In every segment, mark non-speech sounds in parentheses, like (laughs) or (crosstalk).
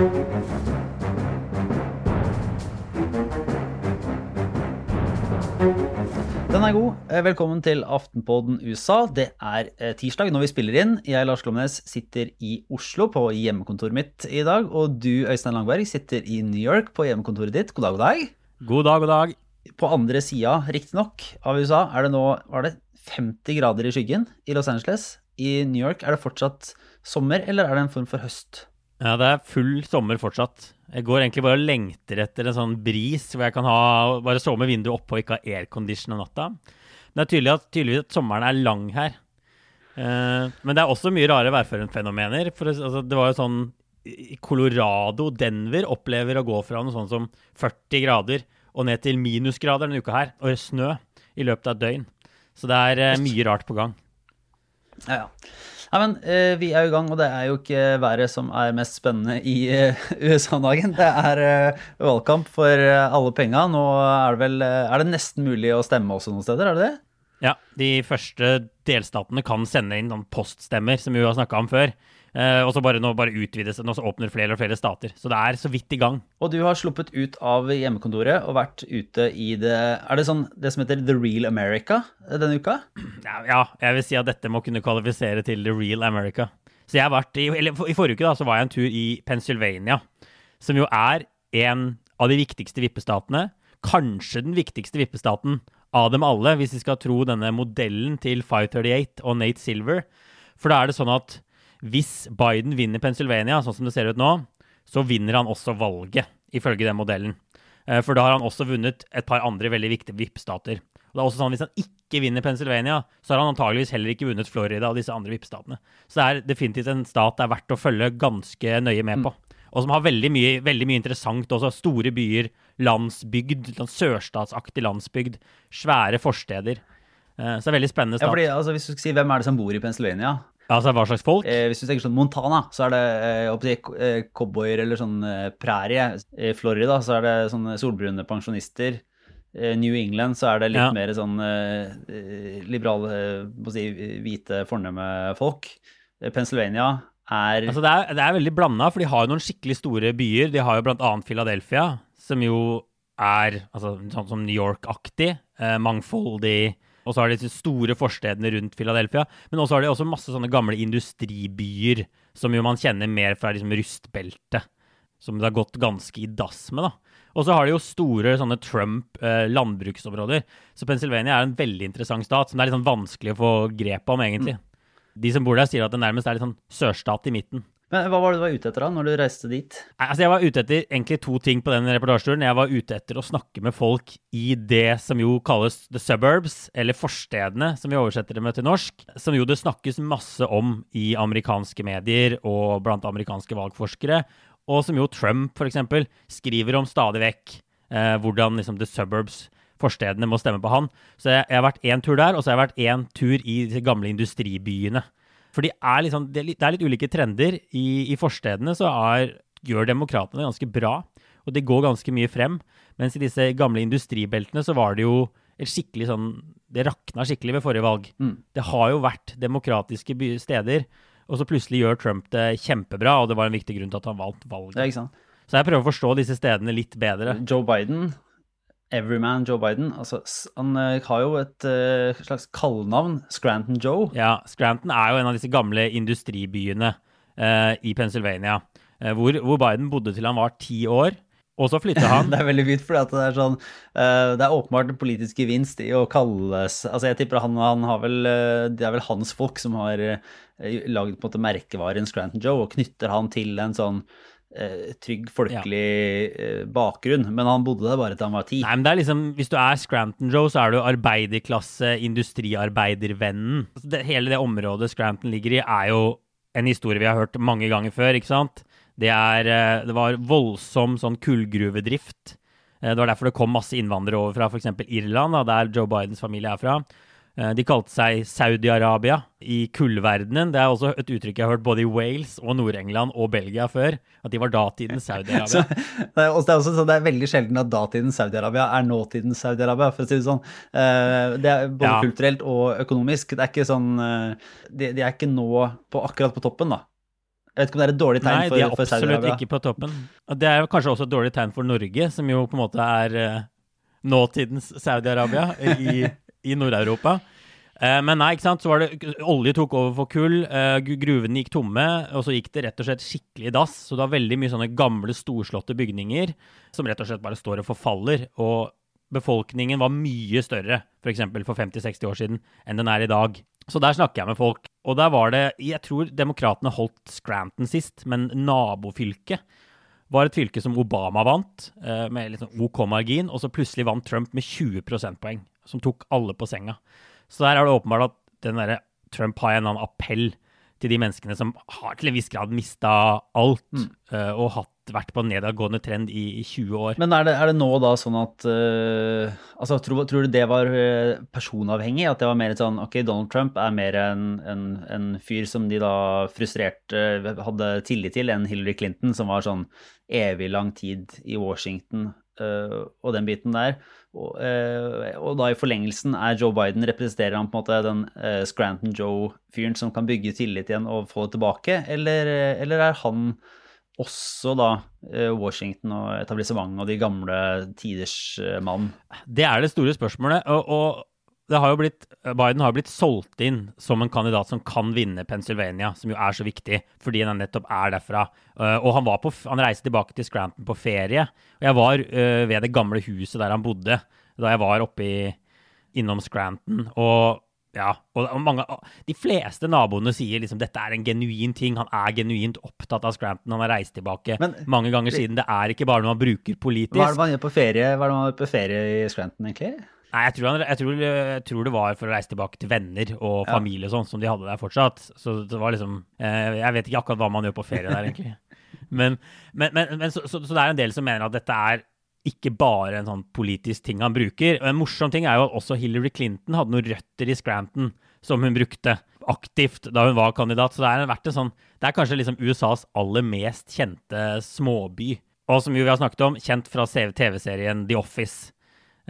Den er god. Eh, Velkommen til Aftenpodden USA. Det er eh, tirsdag når vi spiller inn. Jeg, Lars Glomnes, sitter i Oslo på hjemmekontoret mitt i dag. Og du, Øystein Langberg, sitter i New York på hjemmekontoret ditt. God dag, god dag. God dag, god dag. På andre sida, riktignok, av USA er det nå var det 50 grader i skyggen i Los Angeles. I New York er det fortsatt sommer, eller er det en form for høst? Ja, det er full sommer fortsatt. Jeg går egentlig bare og lengter etter en sånn bris hvor jeg kan ha, bare sove med vinduet oppe og ikke ha aircondition om natta. Men det er tydelig at, tydeligvis at sommeren er lang her. Uh, men det er også mye rare værførerfenomener. For, altså, det var jo sånn Colorado, Denver, opplever å gå fra noe sånn som 40 grader og ned til minusgrader denne uka her, og snø i løpet av et døgn. Så det er uh, mye rart på gang. Ja, ja. Nei, men uh, Vi er jo i gang, og det er jo ikke været som er mest spennende i (laughs) uh, USA om dagen. Det er uh, valgkamp for eh, alle penga. Nå er det vel eh, Er det nesten mulig å stemme også noen steder, er det det? Ja, de første delstatene kan sende inn noen poststemmer, som vi har snakka om før. Eh, og så bare nå bare utvides nå så åpner flere og flere stater. Så det er så vidt i gang. Og du har sluppet ut av hjemmekontoret og vært ute i det Er det sånn det som heter The Real America denne uka? Ja, ja, jeg vil si at dette må kunne kvalifisere til the real America. Så jeg har vært i, eller I forrige uke da, så var jeg en tur i Pennsylvania, som jo er en av de viktigste vippestatene. Kanskje den viktigste vippestaten av dem alle, hvis vi skal tro denne modellen til 538 og Nate Silver. For da er det sånn at hvis Biden vinner Pennsylvania, sånn som det ser ut nå, så vinner han også valget, ifølge den modellen. Eh, For da har han også vunnet et par andre veldig viktige VIP-stater. Og det er også sånn at Hvis han ikke vinner Pennsylvania, så har han antageligvis heller ikke vunnet Florida og disse andre VIP-statene. Så det er definitivt en stat det er verdt å følge ganske nøye med på. Og som har veldig mye, veldig mye interessant også. Store byer, landsbygd, sånn sørstatsaktig landsbygd, svære forsteder. Eh, Så det er veldig spennende stat. Ja, fordi altså, Hvis du skal si hvem er det som bor i Pennsylvania Altså hva slags folk? eh, Hvis du tenker sånn Montana, så er det eh, eh, cowboyer eller sånn eh, prærie. I Florida så er det sånne solbrune pensjonister. Eh, New England så er det litt Ja. mer sånn eh, eh, liberale, eh, si, hvite, fornemme folk. Eh, Pennsylvania er Altså det, er, det er veldig blanda, for de har jo noen skikkelig store byer. De har jo blant annet Philadelphia, som jo er altså, sånn som New York-aktig, eh, mangfoldig. Og så har de disse store forstedene rundt Philadelphia. Men også har de også masse sånne gamle industribyer, som jo man kjenner mer fra liksom rustbeltet. Som det har gått ganske i dass med, da. Og så har de jo store sånne Trump-landbruksområder. så Pennsylvania er en veldig interessant stat, som det er litt sånn vanskelig å få grep om, egentlig. De som bor der, sier at det nærmest er litt sånn sørstat i midten. Men hva var det du var ute etter da, når du reiste dit? Nei, Altså, jeg var ute etter egentlig to ting på den reportasjeturen. Jeg var ute etter å snakke med folk i det som jo kalles the suburbs, eller forstedene, som vi oversetter det med til norsk. Som jo det snakkes masse om i amerikanske medier og blant amerikanske valgforskere. Og som jo Trump, eksempel, skriver om stadig vekk. Eh, hvordan liksom the suburbs, forstedene, må stemme på han. Så jeg, jeg har vært én tur der, og så har jeg vært én tur i de gamle industribyene. For de er liksom, det, er litt, ulike trender. I, i forstedene så er, gjør demokratene ganske bra, og det går ganske mye frem. Mens i disse gamle industribeltene så var det jo et skikkelig sånn Det rakna skikkelig ved forrige valg. Mm. Det har jo vært demokratiske steder, og så plutselig gjør Trump det kjempebra, og det var en viktig grunn til at han valgte valget. Så jeg prøver å forstå disse stedene litt bedre. Joe Biden, Everyman Joe Biden, altså, han eh, har jo et uh, slags kallenavn, Scranton Joe. Ja, Scranton er jo en av disse gamle industribyene uh, i Pennsylvania, uh, hvor, hvor Biden bodde til han var ti år. Og så flytta (laughs) han. Det er veldig fint, for det er sånn Det er åpenbart en politisk gevinst i å kalles Altså, jeg tipper han, han har vel Det er vel hans folk som har laget på en måte merkevaren Scranton Joe, og knytter han til en sånn trygg, folkelig ja. bakgrunn. Men han bodde der bare til han var ti. Nei, men det er liksom, Hvis du er Scranton Joe, så er du arbeiderklasse, industriarbeidervennen. Altså, det, hele det området Scranton ligger i, er jo en historie vi har hørt mange ganger før. ikke sant? Det, er, eh, det var voldsom sånn kullgruvedrift. Eh, Det var derfor det kom masse innvandrere over fra f.eks. Irland, da, der Joe Bidens familie er fra. Eh, De kalte seg Saudi-Arabia i kullverdenen. Det er også et uttrykk jeg har hørt både i Wales og Nord-England og Belgia før. At de var datidens Saudi-Arabia. (laughs) det, det er veldig sjelden at datidens Saudi-Arabia er nåtidens Saudi-Arabia, for å si det sånn. Eh, Det er både Ja. kulturelt og økonomisk. Det er ikke sånn eh, de, de er ikke nå på, akkurat på toppen, da. Jeg vet ikke om det er et dårlig tegn Nei, for, de er absolutt Saudi-Arabia. ikke på toppen. Det er kanskje også et dårlig tegn for Norge, som jo på en måte er nåtidens Saudi-Arabia i, i Nord-Europa. Eh, men nei, ikke sant, så var det olje tok over for kull, eh, gruvene gikk tomme, og så gikk det rett og slett skikkelig i dass. Så det var veldig mye sånne gamle, storslåtte bygninger som rett og slett bare står og forfaller. Og befolkningen var mye større, for, for 50-60 år siden, enn den er i dag. Så der snakker jeg med folk. Og der var det Jeg tror demokratene holdt Scranton sist, men nabofylket var et fylke som Obama vant, eh, med sånn OK margin, og så plutselig vant Trump med 20 prosentpoeng, som tok alle på senga. Så der er det åpenbart at den der Trump har en annen appell til de menneskene som har til en viss grad mista alt, eh, og hatt, vært på en nedadgående trend i, i 20 år. Men er det, er det nå da sånn at uh, altså, tror, tror du det var eh, personavhengig? At det var mer sånn Ok, Donald Trump er mer en, en, en fyr som de da frustrert uh, hadde tillit til, enn Hillary Clinton, som var sånn evig lang tid i Washington uh, og den biten der. Og, eh, og da i forlengelsen er Joe Biden representerer han på en måte den uh, Scranton Joe-fyren som kan bygge tillit igjen og få det tilbake, eller, eh, eller er han også da Washington og etablissementet og de gamle tiders mann. Det er det store spørsmålet. Og, har jo blitt, Biden har jo blitt solgt inn som en kandidat som kan vinne Pennsylvania, som jo er så viktig fordi han nettopp er derfra. Uh, og han, var på, han reiste tilbake til Scranton på ferie. Og jeg var uh, ved det gamle huset der han bodde da jeg var oppe i, innom Scranton. Og ja, og mange, De fleste naboene sier liksom dette er en genuin ting. Han er genuint opptatt av Scranton. Han har reist tilbake Men- mange ganger siden. Det er ikke bare noe man bruker politisk. Hva er det man gjør på ferie, Hva er det man gjør på ferie i Scranton, egentlig? Nei, jeg tror, han, jeg, tror, jeg tror det var for å reise tilbake til venner og familie og sånn, som de hadde der fortsatt. Så det var liksom eh, Jeg vet ikke akkurat hva man gjør på ferie der, egentlig. (laughs) Men, men, men, men så, så, så det er en del som mener at dette er ikke bare en sånn politisk ting han bruker. Og En morsom ting er jo at også Hillary Clinton hadde noen røtter i Scranton som hun brukte aktivt da hun var kandidat. Så det er, en sånn, det er kanskje liksom USAs aller mest kjente småby. Og som vi har snakket om, kjent fra TV-serien The Office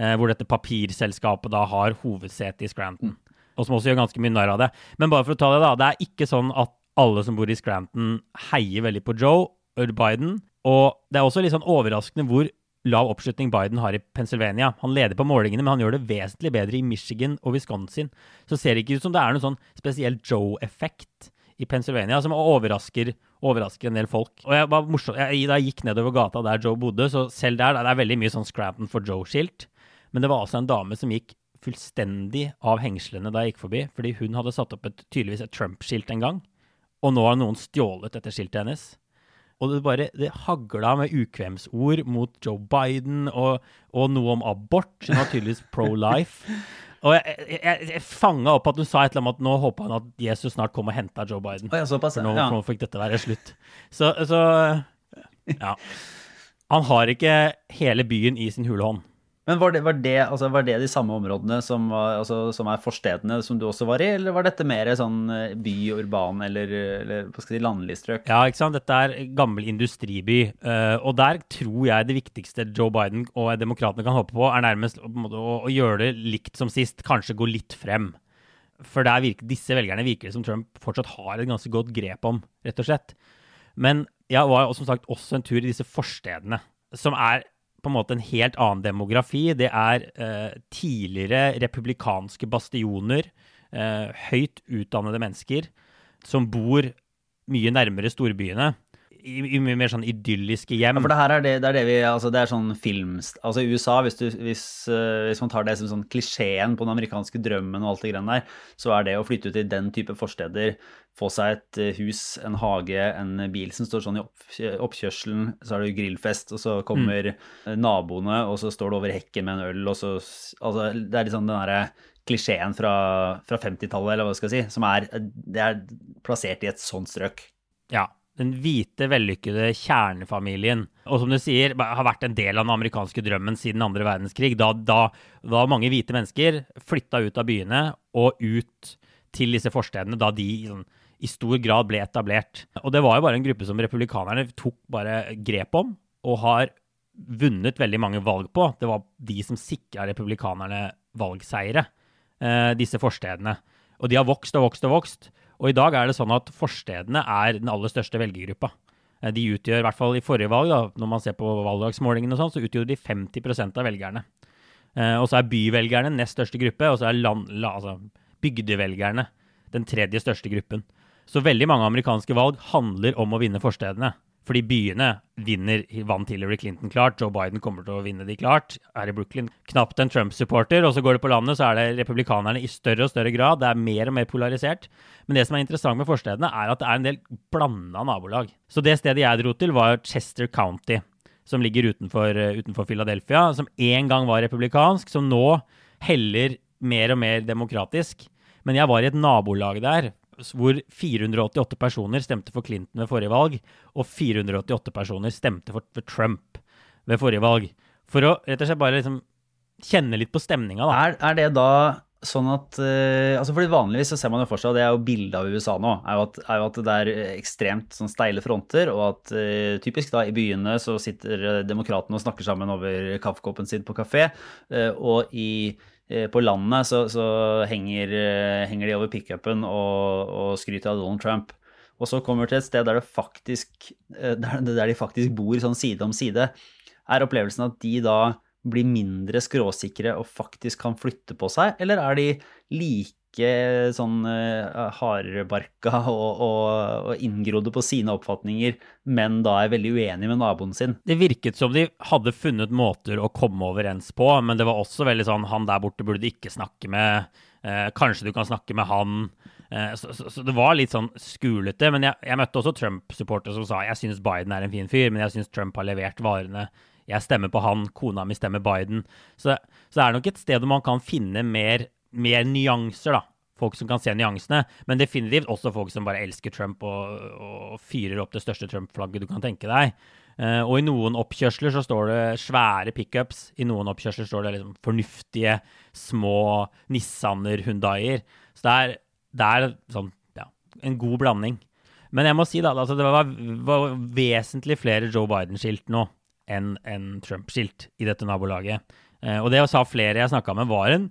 hvor dette papirselskapet da har hovedsete i Scranton. Og som også gjør ganske mye narr av det. Men bare for å ta det, da. Det er ikke sånn at alle som bor i Scranton, heier veldig på Joe eller Biden. Og det er også litt sånn overraskende hvor lav oppslutning Biden har i Pennsylvania. Han leder på målingene, men han gjør det vesentlig bedre i Michigan og Wisconsin. Så ser det ikke ut som det er noen sånn spesiell Joe-effekt i Pennsylvania som overrasker, overrasker en del folk. Og jeg var jeg, Da jeg gikk nedover gata der Joe bodde, så selv der, det er veldig mye sånn Scranton for Joe-skilt. Men det var altså en dame som gikk fullstendig av hengslene da jeg gikk forbi, fordi hun hadde satt opp et, tydeligvis et Trump-skilt en gang, og nå har noen stjålet dette skiltet hennes. Og det bare det hagla med ukvemsord mot Joe Biden og, og noe om abort. Hun var tydeligvis pro-life. (laughs) Og jeg, jeg, jeg, fanga opp at hun sa et eller annet om at nå håpa hun at Jesus snart kom og henta Joe Biden. Oh, ja, såpass. For nå, ja. nå fikk dette være slutt. Så, så ja. (laughs) Han har ikke hele byen i sin hule hånd. Men var det, var, det, altså, var det de samme områdene som, var, altså, som er forstedene som du også var i, eller var dette mer sånn eh, by, urban eller, eller hva skal si, landlig strøk? Ja, ikke sant? Dette er gammel industriby. eh, og der tror jeg det viktigste Joe Biden og demokratene kan håpe på, er nærmest å, å gjøre det likt som sist, kanskje gå litt frem. For virker, disse velgerne virker det som Trump fortsatt har et ganske godt grep om, rett og slett. Men jeg var som sagt også en tur i disse forstedene, som er på en måte en helt annen demografi. Det er eh, tidligere republikanske bastioner, eh, høyt utdannede mennesker som bor mye nærmere storbyene. I, i mye mer sånn idylliske hjem. Ja, for det her er det, det er det vi Altså, det er sånn filmst... Altså, i USA, hvis, du, hvis, uh, hvis man tar det som sånn klisjeen på den amerikanske drømmen og alt det greiene der, så er det å flytte ut i den type forsteder, få seg et eh, hus, en hage, en bil som står sånn i opp, oppkjørselen, så er det grillfest, og så kommer mm. naboene, og så står du over hekken med en øl, og så Altså, det er sånn den derre klisjeen fra, fra 50-tallet, eller hva skal jeg si, som er Det er plassert i et sånt strøk. Ja. Den hvite, vellykkede kjernefamilien. Og som du sier, har vært en del av den amerikanske drømmen siden andre verdenskrig. Da, da, da mange hvite mennesker flytta ut av byene og ut til disse forstedene da de sånn, i stor grad ble etablert. Og det var jo bare en gruppe som republikanerne tok bare grep om, og har vunnet veldig mange valg på. Det var de som sikra republikanerne valgseire, eh, disse forstedene. Og de har vokst og vokst og vokst. Og i dag er det sånn at forstedene er den aller største velgergruppa. Eh, de utgjør, i hvert fall i forrige valg, da, når man ser på valgdagsmålingene, og sånn, så utgjorde de 50 av velgerne. Eh, og så er byvelgerne nest største gruppe, og så er land, altså, bygdevelgerne den tredje største gruppen. Så veldig mange amerikanske valg handler om å vinne forstedene. Fordi byene vinner, vant Hillary Clinton klart. Joe Biden kommer til å vinne de klart. Er i Brooklyn knapt en Trump-supporter. Og så går det på landet, så er det republikanerne i større og større grad. Det er mer og mer polarisert. Men det som er interessant med forstedene, er at det er en del blanda nabolag. Så det stedet jeg dro til, var Chester County, som ligger utenfor, eh, utenfor Philadelphia. Som en gang var republikansk, som nå heller mer og mer demokratisk. Men jeg var i et nabolag der hvor 488 personer stemte for Clinton ved forrige valg, og 488 personer stemte for, for Trump ved forrige valg. For å rett og slett bare liksom kjenne litt på stemninga, da. Er, er, det da sånn at uh, altså fordi Vanligvis så ser man jo for seg, og det er jo bildet av USA nå, er jo at, er jo at det er ekstremt sånn steile fronter, og at uh, typisk da i byene så sitter demokratene og snakker sammen over kaffekoppen sin på kafé, uh, og i Eh, på landet så, så henger, eh, henger, de over pickupen og, og skryter av Donald Trump. Og så kommer de til et sted der, faktisk, eh, der de faktisk bor sånn side om side. Er opplevelsen at de da blir mindre skråsikre og faktisk kan flytte på seg, eller er de like like sånn uh, hardbarka (laughs) og, og, og, inngrodde på sine oppfatninger, men da er veldig uenig med naboen sin. Det virket som de hadde funnet måter å komme overens på, men det var også veldig sånn han der borte burde du ikke snakke med, uh, kanskje du kan snakke med han. Uh, så, så, så, det var litt sånn skulete. Men jeg, jeg møtte også Trump-supportere som sa jeg synes Biden er en fin fyr, men jeg synes Trump har levert varene jeg stemmer på han, kona mi stemmer Biden. Så, så det er nok et sted man kan finne mer mer nyanser, da. Folk som kan se nyansene, men definitivt også folk som bare elsker Trump og, og fyrer opp det største Trump-flagget du kan tenke deg. Uh, og i noen oppkjørsler så står det svære pickups. I noen oppkjørsler står det liksom fornuftige, små Nissaner, Hundaier. Så det er, det er sånn, ja, en god blanding. Men jeg må si da, altså det var, var vesentlig flere Joe Biden-skilt nå enn en Trump-skilt i dette nabolaget. Uh, og det sa flere jeg snakka med, var en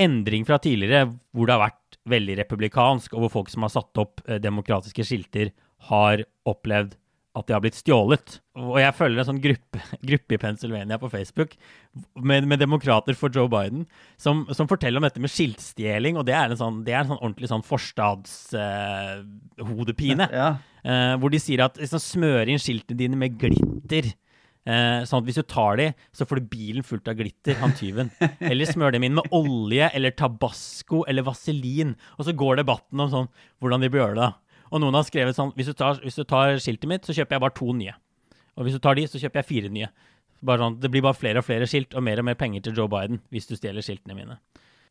endring fra tidligere, hvor det har vært veldig republikansk, og hvor folk som har satt opp eh, demokratiske skilter, har opplevd at de har blitt stjålet. Og jeg følger en sånn gruppe, (laughs) gruppe i Pennsylvania på Facebook med, med demokrater for Joe Biden som, som, forteller om dette med skiltstjeling, og det er en sånn, det er en sånn ordentlig sånn forstadshodepine. Eh, ja. eh, hvor de sier at liksom, smør inn skiltene dine med glitter. Eh, sånn at hvis du tar de, så får du bilen fullt av glitter, han tyven. Eller smør dem inn med olje eller tabasco eller vaselin. Og så går debatten om sånn, hvordan de bør gjøre det. Og noen har skrevet sånn hvis du, tar, hvis du tar skiltet mitt, så kjøper jeg bare to nye. Og hvis du tar de, så kjøper jeg fire nye. Bare sånn, det blir bare flere og flere skilt og mer og mer penger til Joe Biden hvis du stjeler skiltene mine.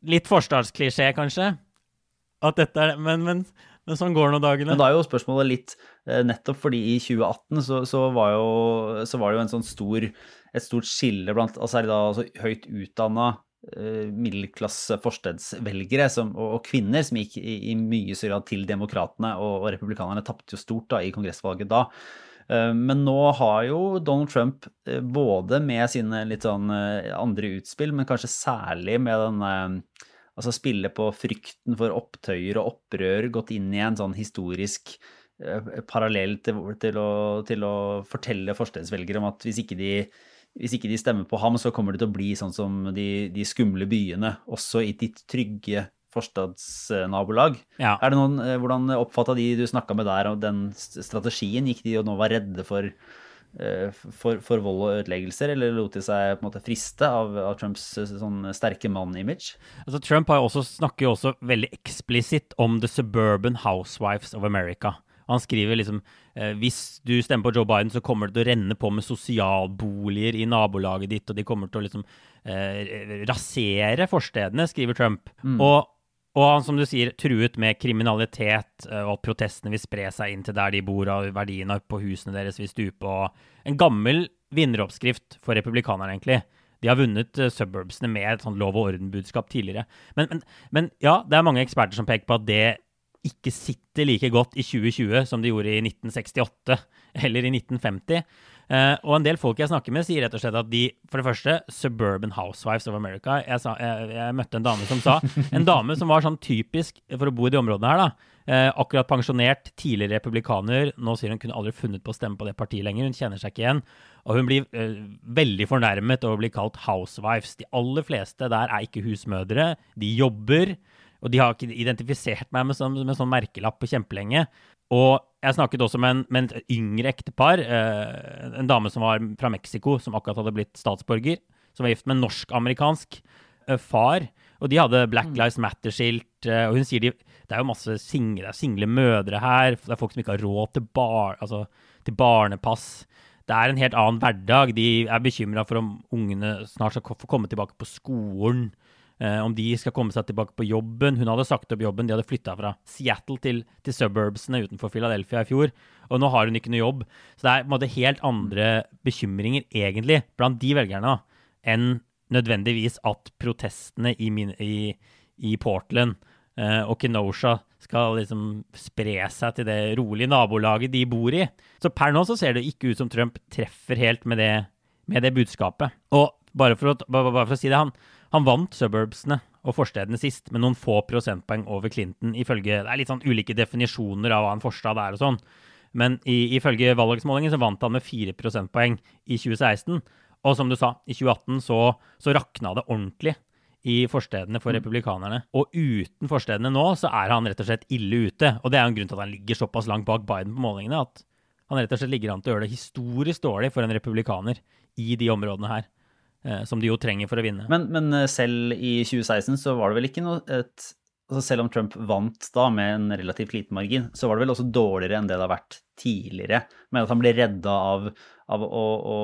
Litt forstadsklisjé, kanskje. At dette er, men, men men sånn går nå dagene. Men da er jo spørsmålet litt eh, Nettopp fordi i 2018 så, så, var, jo, så var, det jo en sånn stor, et stort skille blant altså da altså høyt utdanna eh, middelklasse forstedsvelgere som, og, og, kvinner som gikk i, i mye større grad til demokratene, og, og republikanerne tapte jo stort da i kongressvalget da. Eh, men nå har jo Donald Trump både med sine litt sånn andre utspill, men kanskje særlig med denne altså spille på frykten for opptøyer og opprør, gått inn i en sånn historisk eh, parallell til, til, å, til, å, fortelle forstedsvelgere om at hvis ikke, de, hvis ikke, de, stemmer på ham, så kommer det til å bli sånn som de, de skumle byene, også i ditt trygge forstadsnabolag. Ja. Er det noen, eh, hvordan oppfatta de du snakka med der, og den strategien? Gikk de og nå var redde for for, for, vold og ødeleggelser, eller lot de seg på en måte friste av, av Trumps eh, sånn sterke mann-image? Altså, Trump også, snakker jo også veldig eksplisitt om The Suburban Housewives of America. Han skriver liksom eh, hvis du stemmer på Joe Biden, så kommer det til å renne på med sosialboliger i nabolaget ditt, og de kommer til å liksom eh, rasere forstedene, skriver Trump. Mm. Og og han, som du sier, truet med kriminalitet, eh, og at protestene vil spre seg inn til der de bor, og verdiene på husene deres vil stupe. og En gammel vinneroppskrift for republikanerne, egentlig. De har vunnet uh, suburbsene med et sånt lov og orden-budskap tidligere. Men, men, men, ja, det er mange eksperter som peker på at det ikke sitter like godt i 2020 som det gjorde i 1968 eller i 1950. Uh, og en del folk jeg snakker med, sier rett og slett at de For det første, Suburban Housewives of America. Jeg, sa, jeg, jeg møtte en dame som sa (laughs) En dame som var sånn typisk for å bo i de områdene her, da. Uh, akkurat pensjonert, tidligere republikaner. Nå sier hun kunne aldri funnet på å stemme på det partiet lenger. Hun kjenner seg ikke igjen. Og hun blir uh, veldig fornærmet over å bli kalt housewives. De aller fleste der er ikke husmødre. De jobber. Og de har ikke identifisert meg med sånn, med sånn merkelapp på kjempelenge. Og jeg snakket også med, en, med et yngre ektepar, eh, en dame som var fra Mexico, som akkurat hadde blitt statsborger, som var gift med en norsk-amerikansk eh, far. Og de hadde Black mm. Lives Matter-skilt. Eh, og hun sier de, det er jo masse single, single mødre her. Det er folk som ikke har råd til, bar, altså, til barnepass. Det er en helt annen hverdag. De er bekymra for om ungene snart skal få komme tilbake på skolen. Eh, om de skal komme seg tilbake på jobben. Hun hadde sagt opp jobben. De hadde flytta fra Seattle til, til suburbsene utenfor Philadelphia i fjor. Og nå har hun ikke noe jobb. Så det er på en måte helt andre bekymringer, egentlig, blant de velgerne, enn nødvendigvis at protestene i, min, i, i Portland eh, og Kenosha skal liksom spre seg til det rolige nabolaget de bor i. Så per nå så ser det ikke ut som Trump treffer helt med det, med det budskapet. Og bare for, å, bare for å si det, han, han vant suburbsene og forstedene sist med noen få prosentpoeng over Clinton, ifølge Det er litt sånn ulike definisjoner av hva en forstad er og sånn. Men i, ifølge valgdagsmålingen så vant han med 4 prosentpoeng i 2016. Og som du sa, i 2018 så, så rakna det ordentlig i forstedene for mm. republikanerne. Og uten forstedene nå så er han rett og slett ille ute. Og det er jo en grunn til at han ligger såpass langt bak Biden på målingene at han rett og slett ligger an til å gjøre det historisk dårlig for en republikaner i de områdene her. Eh, som de jo trenger for å vinne. Men, men, eh, selv i 2016 så var det vel ikke noe et, altså Selv om Trump vant da med en relativt liten margin, så var det vel også dårligere enn det det har vært tidligere. Men at han ble redda av, av å, å,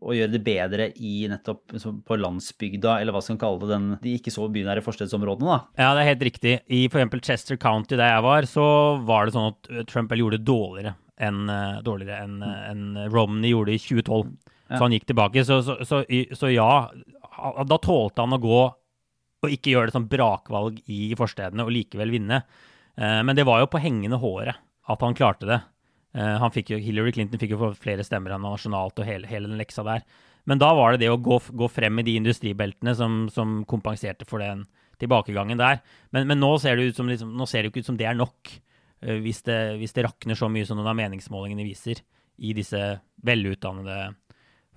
å, gjøre det bedre i nettopp på landsbygda, eller hva skal man kalle det, den, de ikke så bynære forstedsområdene, da. Ja, det er helt riktig. I f.eks. Chester County, der jeg var, så var det sånn at Trump gjorde det dårligere enn, dårligere enn, enn Romney gjorde i 2012. Så han gikk tilbake. Så, så, så, så, ja, da tålte han å gå og ikke gjøre det som brakvalg i forstedene og likevel vinne. Eh, men det var jo på hengende håret at han klarte det. Eh, fikk jo, Hillary Clinton fikk jo flere stemmer enn nasjonalt og hele, hele, den leksa der. Men da var det det å gå, gå frem i de industribeltene som, som, kompenserte for den tilbakegangen der. Men, men nå, ser det jo som, liksom, det ikke ut som det er nok, eh, hvis det, hvis det rakner så mye som noen av meningsmålingene viser i disse velutdannede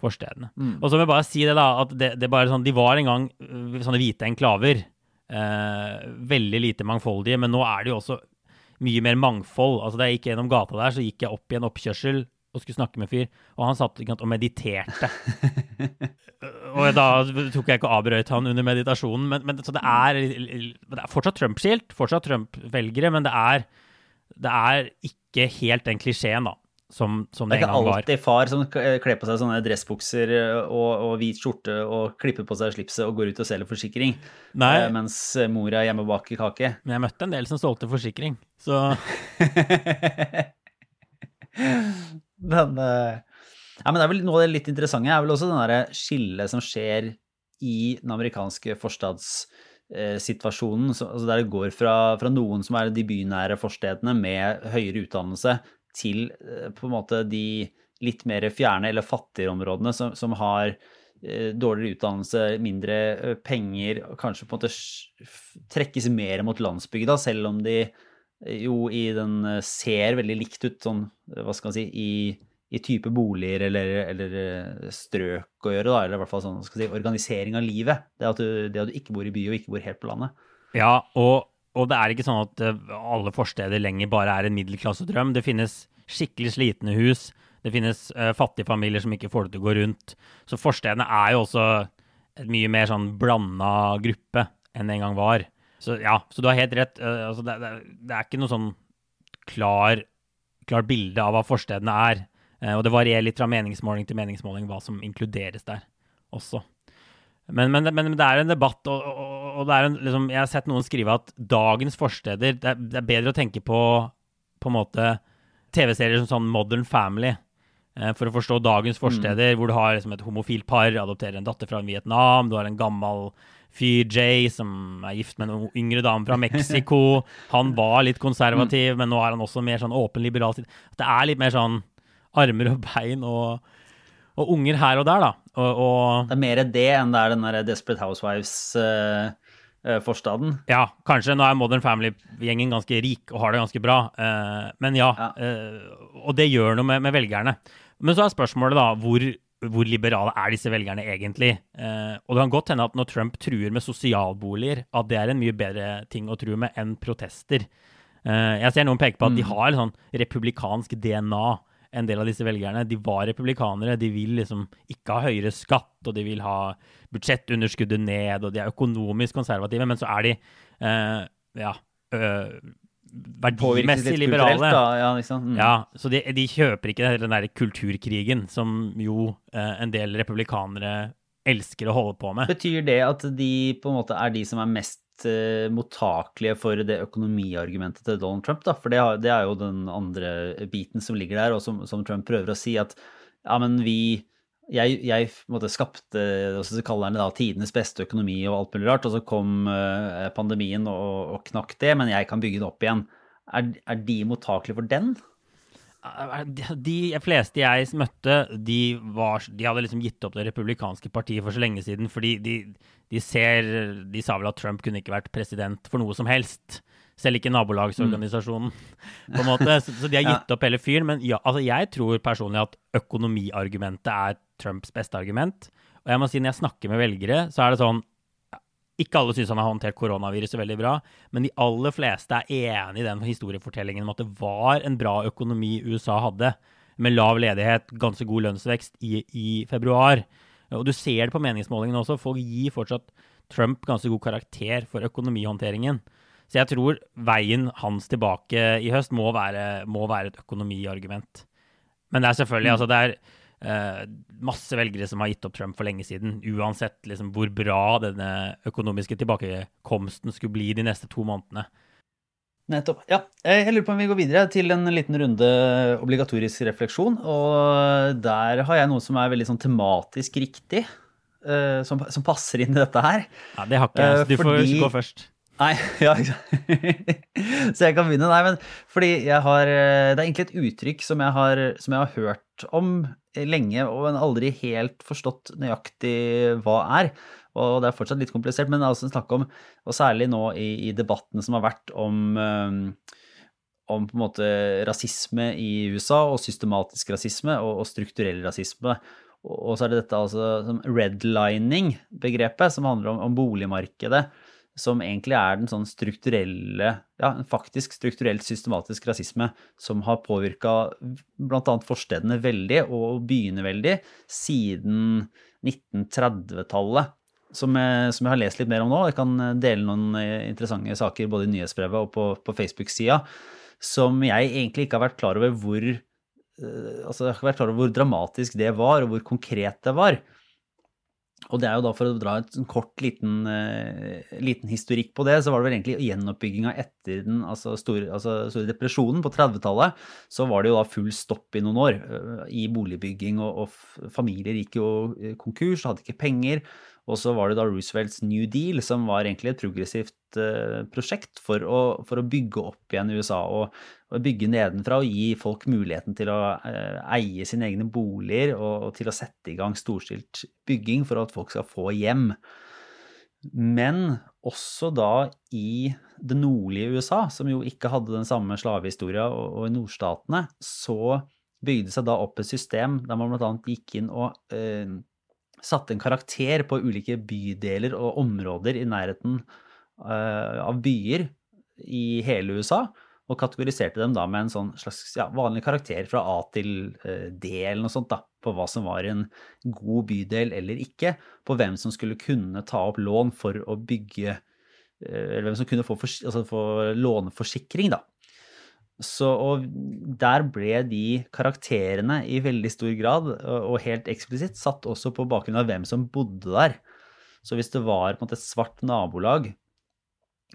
forstedene. Mm. Og så må jeg bare si det, da, at det, det bare sånn, de var en gang øh, sånne hvite enklaver. Eh, veldig lite mangfoldige, men nå er det jo også mye mer mangfold. Altså Da jeg gikk gjennom gata der, så gikk jeg opp i en oppkjørsel og skulle snakke med en fyr, og han satt og mediterte. (laughs) og da tok jeg ikke og avbrøt han under meditasjonen, men, men så det er, det er fortsatt Trump-skilt, fortsatt Trump-velgere, men det er, det er ikke helt den klisjeen, da som, som det, det en gang var. Det er ikke alltid far som kler på seg sånne dressbukser eh, og, og, hvit skjorte og klipper på seg slipset og går ut og selger forsikring, Nei. Eh, mens mor er hjemme og baker kake. Men jeg møtte en del som solgte forsikring, så (laughs) den, eh, ja, men det er vel Noe av det litt interessante er vel også den skillet som skjer i den amerikanske forstadssituasjonen, altså der det går fra, fra, noen som er de bynære forstedene med høyere utdannelse, til eh, på en måte de litt mer fjerne eller fattigere områdene som, som har eh, dårligere utdannelse, mindre eh, penger, kanskje på en måte trekkes mer mot landsbygda, selv om de jo i den ser veldig likt ut sånn, hva skal man si, i, i type boliger eller, eller, strøk å gjøre, da, eller i hvert fall sånn, si, organisering av livet. Det at, du, det at du ikke bor i by og ikke bor helt på landet. Ja, og og det er ikke sånn at eh, alle forsteder lenger bare er en middelklassedrøm. Det finnes skikkelig slitne hus. Det finnes uh, fattige familier som ikke får det til å gå rundt. Så forstedene er jo også et mye mer sånn blanda gruppe enn det en gang var. Så ja, så du har helt rett. Uh, altså, det, det, det, er ikke noe sånn klar, klar bilde av hva forstedene er. Uh, og det varierer litt fra meningsmåling til meningsmåling hva som inkluderes der også. Men, men, men, det er en debatt, og, og, og en, liksom, jeg har sett noen skrive at dagens forsteder Det er, det er bedre å tenke på på en måte TV-serier som sånn Modern Family. Eh, for å forstå dagens forsteder, mm. hvor du har liksom et homofilt par, adopterer en datter fra Vietnam, du har en gammel fyr, Jay, som er gift med en yngre dame fra Mexico. (laughs) Han var litt konservativ, mm. men nå er han også mer sånn åpen liberal. Det er litt mer sånn armer og bein og, og unger her og der, da. Og, og det er mer det enn det er den der Desperate Housewives. Uh forstaden. Ja, kanskje. Nå er Modern Family-gjengen ganske rik og har det ganske bra. men ja, ja. og det gjør noe med, med velgerne. Men så er spørsmålet da, hvor, hvor liberale er disse velgerne egentlig? Eh, og det kan godt hende at når Trump truer med sosialboliger, at det er en mye bedre ting å true med enn protester. Eh, jeg ser noen peke på at de mm. har en sånn republikansk DNA, en del av disse velgerne. De var republikanere, de vil liksom ikke ha høyere skatt, og de vil ha budsjettunderskuddet ned, og de er økonomisk konservative, men så er de uh, ja, uh, verdimessig liberale. Ja, liksom. mm. ja, så de, de, kjøper ikke den der kulturkrigen som jo eh, en del republikanere elsker å holde på med. Betyr det at de på en måte er de som er mest mottakelige for det økonomiargumentet til Donald Trump? da? For det, er jo den andre biten som ligger der, og som, som Trump prøver å si at ja, men vi jeg, jeg måtte skapte så kaller han det da, tidenes beste økonomi og alt mulig rart, og så kom uh, pandemien og, og, knakk det, men jeg kan bygge det opp igjen. Er, er de mottakelige for den? De fleste jeg møtte, de, var, de, hadde liksom gitt opp det republikanske partiet for så lenge siden. fordi de, de, ser De sa vel at Trump kunne ikke vært president for noe som helst. Selv ikke nabolagsorganisasjonen, mm. på en måte. Så, så, de har (laughs) gitt opp hele fyren. Men ja, altså jeg tror personlig at økonomiargumentet er Trumps beste argument. Og jeg må si, når jeg snakker med velgere, så er det sånn Ikke alle syns han har håndtert koronaviruset veldig bra, men de aller fleste er enig i den historiefortellingen om at det var en bra økonomi USA hadde, med lav ledighet, ganske god lønnsvekst i, i februar. Og du ser det på meningsmålingene også. Folk gir fortsatt Trump ganske god karakter for økonomihåndteringen. Så jeg tror veien hans tilbake i høst må være, må være et økonomiargument. Men det er selvfølgelig mm. altså det er Uh, masse velgere som har gitt opp Trump for lenge siden, uansett liksom, hvor bra denne økonomiske tilbakekomsten skulle bli de neste to månedene. Nettopp. Ja, jeg lurer på om vi går videre til en liten runde obligatorisk refleksjon. Og der har jeg noe som er veldig sånn tematisk riktig, uh, som, som, passer inn i dette her. Ja, Det har ikke jeg. så du får gå først. Nei, (laughs) ja, (laughs) Så jeg kan begynne. Nei, men fordi jeg har Det er egentlig et uttrykk som jeg har, som jeg har hørt om lenge, og aldri helt forstått nøyaktig hva er. Og det er fortsatt litt komplisert, men det er også snakk om, og særlig nå i, i debattene som har vært om, om på en måte rasisme i USA, og systematisk rasisme og, og strukturell rasisme. Og, så er det dette altså som redlining-begrepet, som handler om, om boligmarkedet som egentlig er den sånn strukturelle, ja, faktisk strukturelt systematisk rasisme som har påvirka bl.a. forstedene veldig, og byene veldig, siden 1930-tallet. Som, som, jeg har lest litt mer om nå. Jeg kan dele noen interessante saker både i nyhetsbrevet og på, på Facebook-sida som jeg egentlig ikke har vært klar over hvor eh, altså jeg har ikke vært klar over hvor dramatisk det var, og hvor konkret det var. Og det er jo da For å dra et kort liten, uh, liten historikk på det, så var det vel egentlig gjenoppbygginga etter den altså store, altså store, depresjonen på 30-tallet. Så var det jo da full stopp i noen år uh, i boligbygging, og, og, familier gikk jo eh, konkurs, hadde ikke penger. Og så var det da Roosevelts New Deal, som var egentlig et progressivt prosjekt for å, for å, bygge opp igjen USA og, og, bygge nedenfra og gi folk muligheten til å uh, eie sine egne boliger og, og, til å sette i gang storstilt bygging for at folk skal få hjem. Men også da i det nordlige USA, som jo ikke hadde den samme slavehistoria, og, og i nordstatene, så bygde seg da opp et system der man bl.a. gikk inn og eh, satte en karakter på ulike bydeler og områder i nærheten av byer i hele USA, og kategoriserte dem da med en sånn slags ja, vanlig karakter fra A til uh, D eller noe sånt, da, på hva som var en god bydel eller ikke, på hvem som skulle kunne ta opp lån for å bygge uh, Eller hvem som kunne få, altså få låneforsikring, da. Så, og der ble de karakterene i veldig stor grad, og helt eksplisitt, satt også på bakgrunn av hvem som bodde der. Så hvis det var måte et svart nabolag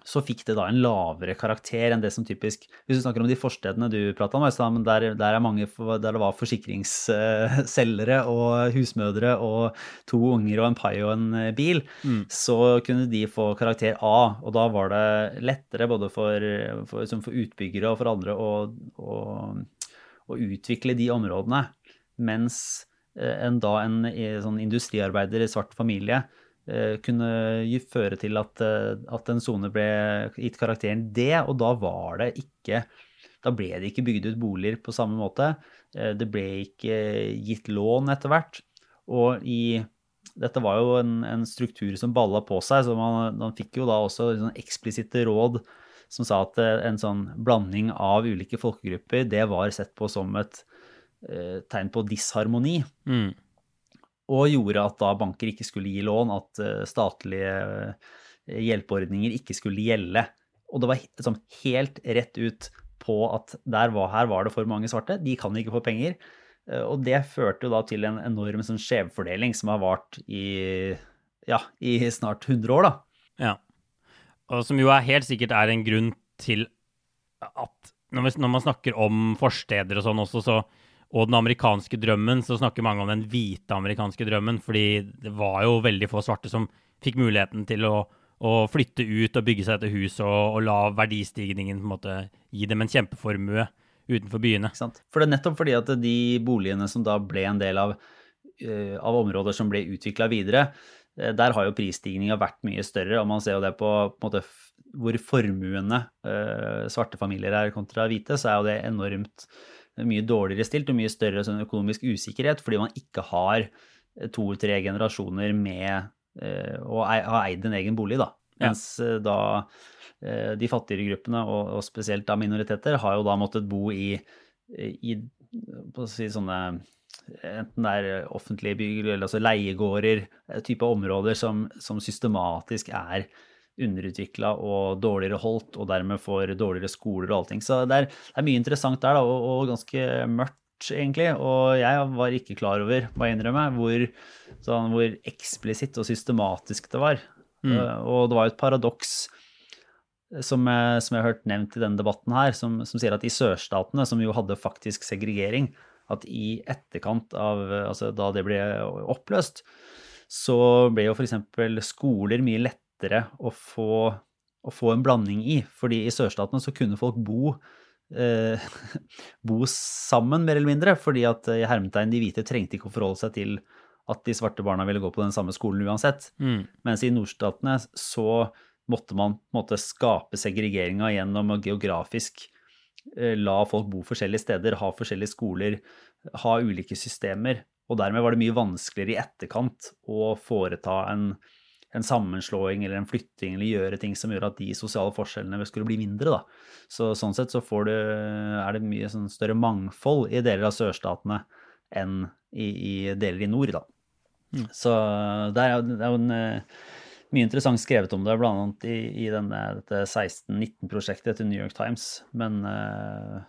så fikk det da en lavere karakter enn det som typisk Hvis du snakker om de forstedene du prata om, men der, der, er mange, der det var forsikringsselgere (laughs) og husmødre og to unger og en pai og en eh, bil, mm. så kunne de få karakter A. Og da var det lettere både for, for, for utbyggere og for andre å, å, å, utvikle de områdene. Mens eh, en da en, sånn industriarbeider i svart familie Eh, kunne føre til at, eh, at en sone ble gitt karakteren D, og da var det ikke Da ble det ikke bygd ut boliger på samme måte. Eh, det ble ikke gitt lån etter hvert. Og i Dette var jo en, en struktur som balla på seg, så man, man fikk jo da også sånn eksplisitte råd som sa at en sånn blanding av ulike folkegrupper, det var sett på som et eh, tegn på disharmoni. Mm og gjorde at da banker ikke skulle gi lån, at eh, statlige eh, hjelpeordninger ikke skulle gjelde. Og det var liksom helt rett ut på at var, her var det for mange svarte, de kan ikke få penger. Eh, og det førte jo da til en enorm sånn skjevfordeling som har vart i, ja, i snart 100 år, da. Ja. Og som jo er helt sikkert er en grunn til at når, man snakker om forsteder og sånn også, så og den amerikanske drømmen, så snakker mange om den hvite amerikanske drømmen, fordi det var jo veldig få svarte som fikk muligheten til å, å flytte ut og bygge seg et hus og, og la verdistigningen på en måte gi dem en kjempeformue utenfor byene. For det er nettopp fordi at de boligene som da ble en del av, uh, av områder som ble utvikla videre, uh, der har jo prisstigninga vært mye større, og man ser jo det på, på måte, hvor formuende uh, svarte familier er kontra hvite, så er jo det enormt mye dårligere stilt og mye større sånn økonomisk usikkerhet fordi man ikke har eh, to-tre generasjoner med eh, å ha eid en egen bolig. da. Mens ja. Eh, da de fattigere gruppene, og, spesielt da minoriteter, har jo da måttet bo i, i si sånne Enten det er offentlige bygg eller altså leiegårder, type områder som, som systematisk er underutvikla og dårligere holdt, og dermed får dårligere skoler og allting. Så det er, det er mye interessant der, da, og, og, ganske mørkt, egentlig. Og jeg var ikke klar over, må jeg innrømme, hvor, sånn, hvor eksplisitt og systematisk det var. Mm. Uh, og det var jo et paradoks som, som, jeg har hørt nevnt i denne debatten her, som, som sier at i sørstatene, som jo hadde faktisk segregering, at i etterkant av Altså da det ble oppløst, så ble jo f.eks. skoler mye lettere lettere å få, å få en blanding i. Fordi i sørstatene så kunne folk bo eh, (laughs) bo sammen, mer eller mindre. Fordi at i hermetegn de hvite trengte ikke å forholde seg til at de svarte barna ville gå på den samme skolen uansett. Mm. Mens i nordstatene så måtte man måtte skape segregeringa gjennom å geografisk eh, la folk bo forskjellige steder, ha forskjellige skoler, ha ulike systemer. Og dermed var det mye vanskeligere i etterkant å foreta en en sammenslåing eller en flytting eller gjøre ting som gjør at de sosiale forskjellene skulle bli mindre. Da. Så sånn sett så du, er det mye sånn større mangfold i deler av sørstatene enn i, i deler i nord. Da. Mm. Så det er, det er jo en, eh, mye interessant skrevet om det, bl.a. i, i denne, dette 1619-prosjektet til New York Times. Men uh,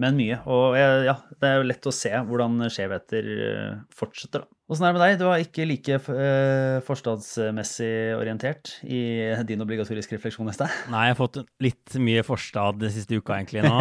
men mye. Og ja, det er jo lett å se hvordan skjevheter eh, fortsetter. da. Åssen er det med deg? Du var ikke like uh, forstadsmessig orientert i din obligatoriske refleksjon sted? Nei, jeg har fått litt mye forstad den siste uka egentlig nå.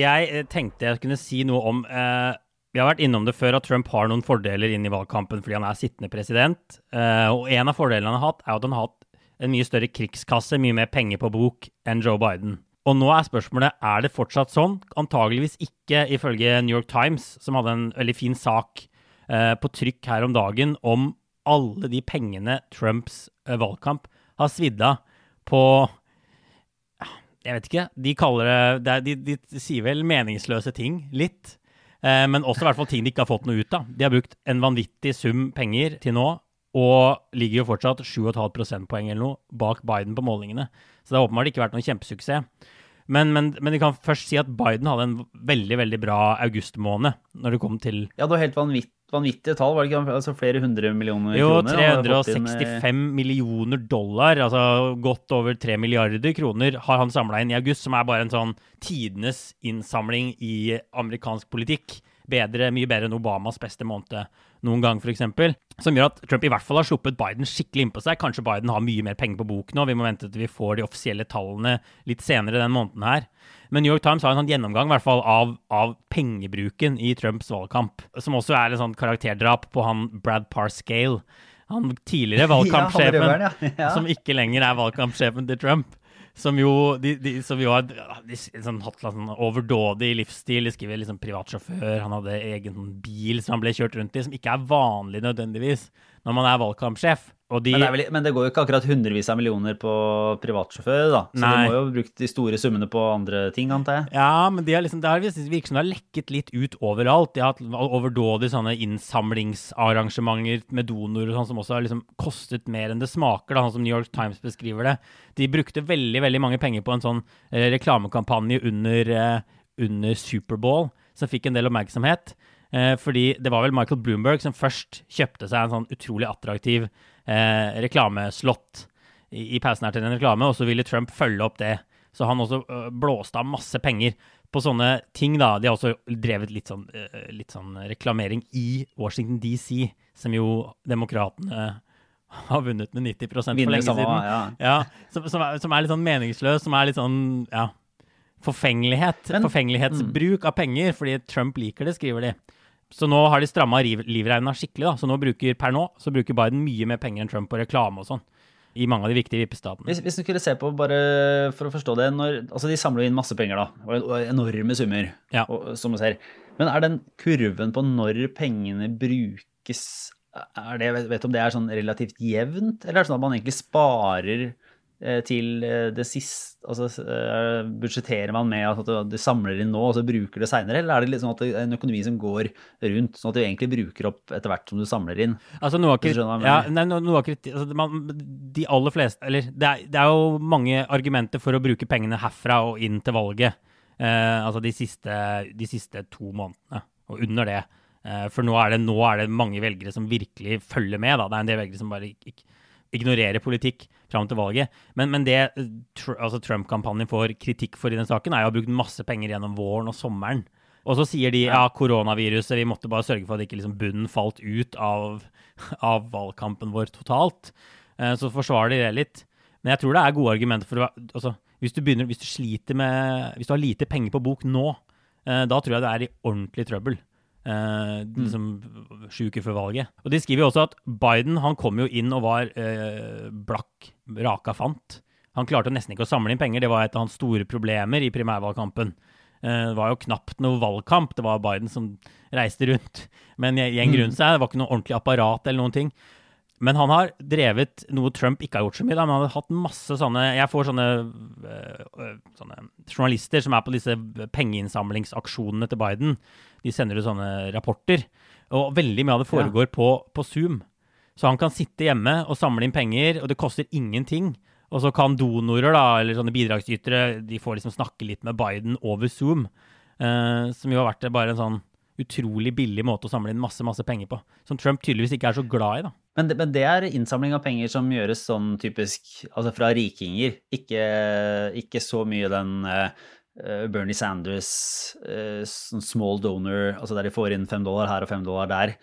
jeg tenkte jeg kunne si noe om Vi har vært innom det før at Trump har noen fordeler inn i valgkampen fordi han er sittende president. Og en av fordelene han har hatt, er at han har hatt en mye større krigskasse, mye mer penger på bok enn Joe Biden. Og nå er spørsmålet er det fortsatt sånn. Antageligvis ikke, ifølge New York Times, som hadde en veldig fin sak eh, på trykk her om dagen om alle de pengene Trumps eh, valgkamp har svidd av på Jeg vet ikke. De kaller det, det de, de, sier vel meningsløse ting, litt. Eh, men også i hvert fall ting de ikke har fått noe ut av. De har brukt en vanvittig sum penger til nå, og ligger jo fortsatt 7,5 prosentpoeng eller noe bak Biden på målingene. Så det har åpenbart ikke vært noen kjempesuksess. Men, men, men, vi kan først si at Biden hadde en veldig veldig bra augustmåned når det kom til Ja, det var helt vanvitt, vanvittige tall, var det ikke altså flere hundre millioner jo, kroner? Jo, 365 millioner dollar, altså godt over 3 milliarder kroner, har han samla inn i august, som er bare en sånn tidenes innsamling i amerikansk politikk. Bedre, mye bedre enn Obamas beste måned noen gang, f.eks. Som gjør at Trump i hvert fall har sluppet Biden skikkelig innpå seg. Kanskje Biden har mye mer penger på bok nå. Vi må vente til vi får de offisielle tallene litt senere den måneden her. Men New York Times har en sånn gjennomgang hvert fall, av, av, pengebruken i Trumps valgkamp, som også er et sånt karakterdrap på han Brad Parscale. Han tidligere (laughs) valgkampsjefen, ja. (laughs) Ja. som ikke lenger er valgkampsjefen til Trump. Som jo, de, de, som jo har de, sånn, hatt sånn overdådig livsstil. De skriver liksom privatsjåfør, han hadde egen bil som han ble kjørt rundt i, som ikke er vanlig nødvendigvis når man er valgkampsjef. De, men, det vel, men, det går jo ikke akkurat hundrevis av millioner på privatsjåfører, da. Så nei. de må jo ha brukt de store summene på andre ting, antar jeg. Ja, men de har liksom, det har virket som det har lekket litt ut overalt. De har hatt overdådige sånne innsamlingsarrangementer med donorer og sånn, som også har liksom kostet mer enn det smaker, da, sånn som New York Times beskriver det. De brukte veldig, veldig mange penger på en sånn eh, reklamekampanje under, eh, under Superbowl, som fikk en del oppmerksomhet. Eh, fordi det var vel Michael Bloomberg som først kjøpte seg en sånn utrolig attraktiv eh, reklameslott i, i pausen her til en reklame, og så ville Trump følge opp det. Så han også blåste av masse penger på sånne ting, da. De har også drevet litt sånn, litt sånn reklamering i Washington DC, som jo demokratene har vunnet med 90 for lenge siden. Ja. ja som, som, er, som, er, litt sånn meningsløs, som er litt sånn ja, forfengelighet. Men, forfengelighetsbruk mm. av penger, fordi Trump liker det, skriver de. Så nå har de stramma livreina skikkelig. da. Så nå bruker per nå så bruker Biden mye mer penger enn Trump på reklame og sånn. I mange av de viktige vippestatene. Hvis, hvis du skulle se på, bare for å forstå det når, altså De samler inn masse penger, da. Og enorme summer, ja. og, som du ser. Men er den kurven på når pengene brukes er det, Vet du om det er sånn relativt jevnt, eller er det sånn at man egentlig sparer til eh, det siste altså eh, Budsjetterer man med at du samler inn nå og så bruker det seinere, eller er det liksom at det er en økonomi som går rundt, sånn at du egentlig bruker opp etter hvert som du samler inn? Altså noe av, ja, nei, noe av altså, man, De aller fleste Eller det er, det er, jo mange argumenter for å bruke pengene herfra og inn til valget. Eh, altså de siste, de siste, to månedene og under det. Eh, for nå er, det, nå er, det, mange velgere som virkelig følger med. Da. Det er en del velgere som bare ikke, ikke ignorere politikk fram til valget. Men, men det altså Trump-kampanjen får kritikk for i den saken, er jo å ha brukt masse penger gjennom våren og sommeren. Og så sier de ja, koronaviruset, vi måtte bare sørge for at ikke liksom bunnen falt ut av, (laughs) av valgkampen vår totalt. Eh, så forsvarer de det litt. Men jeg tror det er gode argumenter for altså, hvis, du begynner, hvis du sliter med Hvis du har lite penger på bok nå, eh, da tror jeg det er i ordentlig trøbbel. Eh, mm. liksom sju uker før valget. Og De skriver jo også at Biden han kom jo inn og var eh, blakk, raka fant. Han klarte nesten ikke å samle inn penger. Det var et av hans store problemer i primærvalgkampen. Eh, det var jo knapt noe valgkamp. Det var Biden som reiste rundt med en gjeng mm. rundt seg. Det var ikke noe ordentlig apparat eller noen ting. Men han har drevet noe Trump ikke har gjort så mye. Da, men han har hatt masse sånne Jeg får sånne, øh, sånne journalister som er på disse pengeinnsamlingsaksjonene til Biden. De sender ut sånne rapporter. Og veldig mye av det foregår ja. på, på, Zoom. Så han kan sitte hjemme og samle inn penger, og det koster ingenting. Og så kan donorer da, eller sånne bidragsytere de får liksom snakke litt med Biden over Zoom. Uh, som jo har vært bare en sånn utrolig billig måte å samle inn masse masse penger på. Som Trump tydeligvis ikke er så glad i. da. Men det, men det, er innsamling av penger som gjøres sånn typisk altså fra rikinger, ikke, ikke så mye den uh, Bernie Sanders uh, small donor, altså der de får inn fem dollar her og fem dollar der.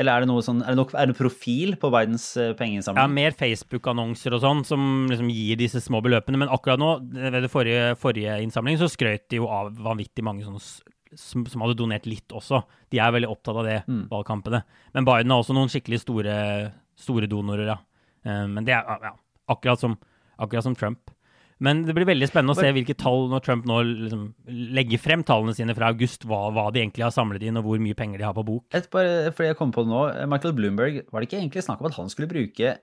Eller er det noe sånn, er det, nok, er det profil på Bidens pengeinnsamling? Ja, mer Facebook-annonser og sånn som liksom gir disse små beløpene. Men akkurat nå, ved det forrige, forrige innsamling, så skrøt de jo av vanvittig mange sånne som, som, hadde donert litt også. De er veldig opptatt av det, mm. valgkampene. Men Biden har også noen skikkelig store, store donorer, ja. Uh, men det er ja, akkurat, som, akkurat, som, Trump. Men det blir veldig spennende å se hvilke tall når Trump nå liksom legger frem tallene sine fra august, hva, hva, de egentlig har samlet inn, og hvor mye penger de har på bok. Et, bare, fordi jeg kom på det nå, Michael Bloomberg, var det ikke egentlig snakk om at han skulle bruke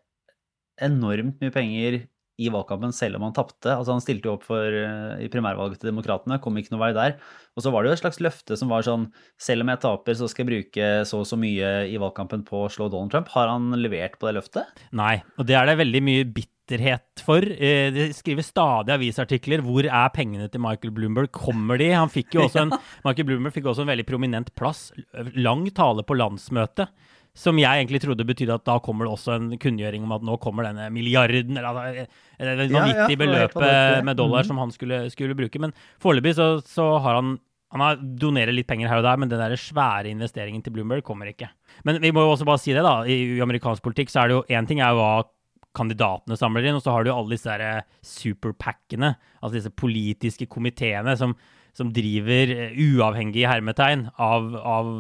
enormt mye penger i valgkampen selv om han tapte. Altså Han stilte jo opp for, uh, i primærvalget til Demokratene, kom ikke noe vei der. Og så var det jo et slags løfte som var sånn selv om jeg taper, så skal jeg bruke så og så mye i valgkampen på å slå Donald Trump. Har han levert på det løftet? Nei, og det er det veldig mye bitterhet for. Eh, det skriver stadig avisartikler. Hvor er pengene til Michael Bloomberg? Kommer de? Han fikk jo også en, (laughs) Michael Bloomberg fikk også en veldig prominent plass. Lang tale på landsmøtet som jeg egentlig trodde betydde at da kommer det også en kunngjøring om at nå kommer denne milliarden, eller altså, det vanvittige ja, beløpet med dollar mm. som han skulle, skulle bruke. Men foreløpig så, så, har han Han har donerer litt penger her og der, men den der svære investeringen til Bloomberg kommer ikke. Men vi må jo også bare si det, da. I amerikansk politikk så er det jo én ting er jo hva kandidatene samler inn, og så har du jo alle disse der superpackene, altså disse politiske komiteene som, som driver eh, uavhengig hermetegn av, av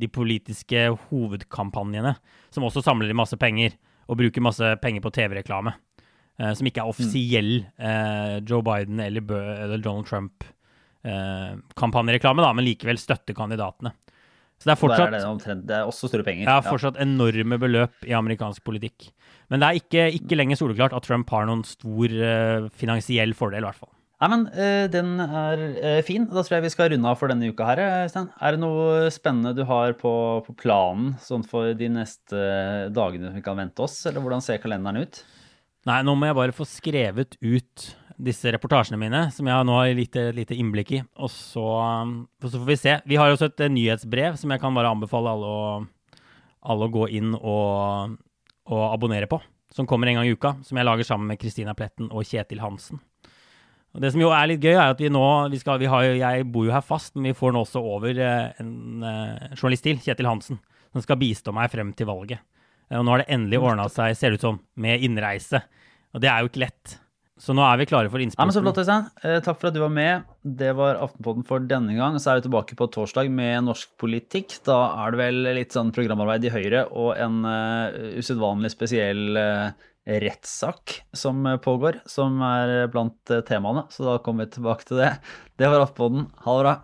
de politiske hovedkampanjene, som også samler inn masse penger og bruker masse penger på TV-reklame. Eh, som ikke er offisiell eh, Joe Biden eller, eller Donald Trump-kampanjereklame, da, men likevel støtter kandidatene. Så det er fortsatt, Der er det, omtrent, det er også store penger. ja, fortsatt enorme beløp i amerikansk politikk. Men det er ikke, ikke lenger soleklart at Trump har noen stor eh, finansiell fordel, i hvert fall. Nei, men eh, den er eh, fin. Da tror jeg vi skal runde av for denne uka her, Stein. Er det noe spennende du har på, på planen sånn for de neste dagene vi kan vente oss, eller hvordan ser kalenderen ut? Nei, nå må jeg bare få skrevet ut disse reportasjene mine, som jeg nå har lite, lite innblikk i. Og så, så får vi se. Vi har også et eh, nyhetsbrev som jeg kan bare anbefale alle å, alle å gå inn og, og abonnere på. Som kommer en gang i uka. Som jeg lager sammen med Kristina Pletten og Kjetil Hansen. Det som jo er litt gøy, er at vi nå vi skal, vi har Jeg bor jo her fast, men vi får nå også over eh, en eh, journalist til, Kjetil Hansen, som skal bistå meg frem til valget. Eh, Og nå har det endelig ordna seg, ser det ut som, med innreise. Og det er jo ikke lett. Så nå er vi klare for Ja, men Så flott, Øystein. Takk for at du var med. Det var Aftenpodden for denne gang. Så er vi tilbake på torsdag med norsk politikk. Da er det vel litt sånn programarbeid i Høyre og en uh, usedvanlig spesiell eh, rettssak som eh, pågår, som er blant eh, temaene. Så da kommer vi tilbake til det. Det var Aftenpodden. Ha det bra.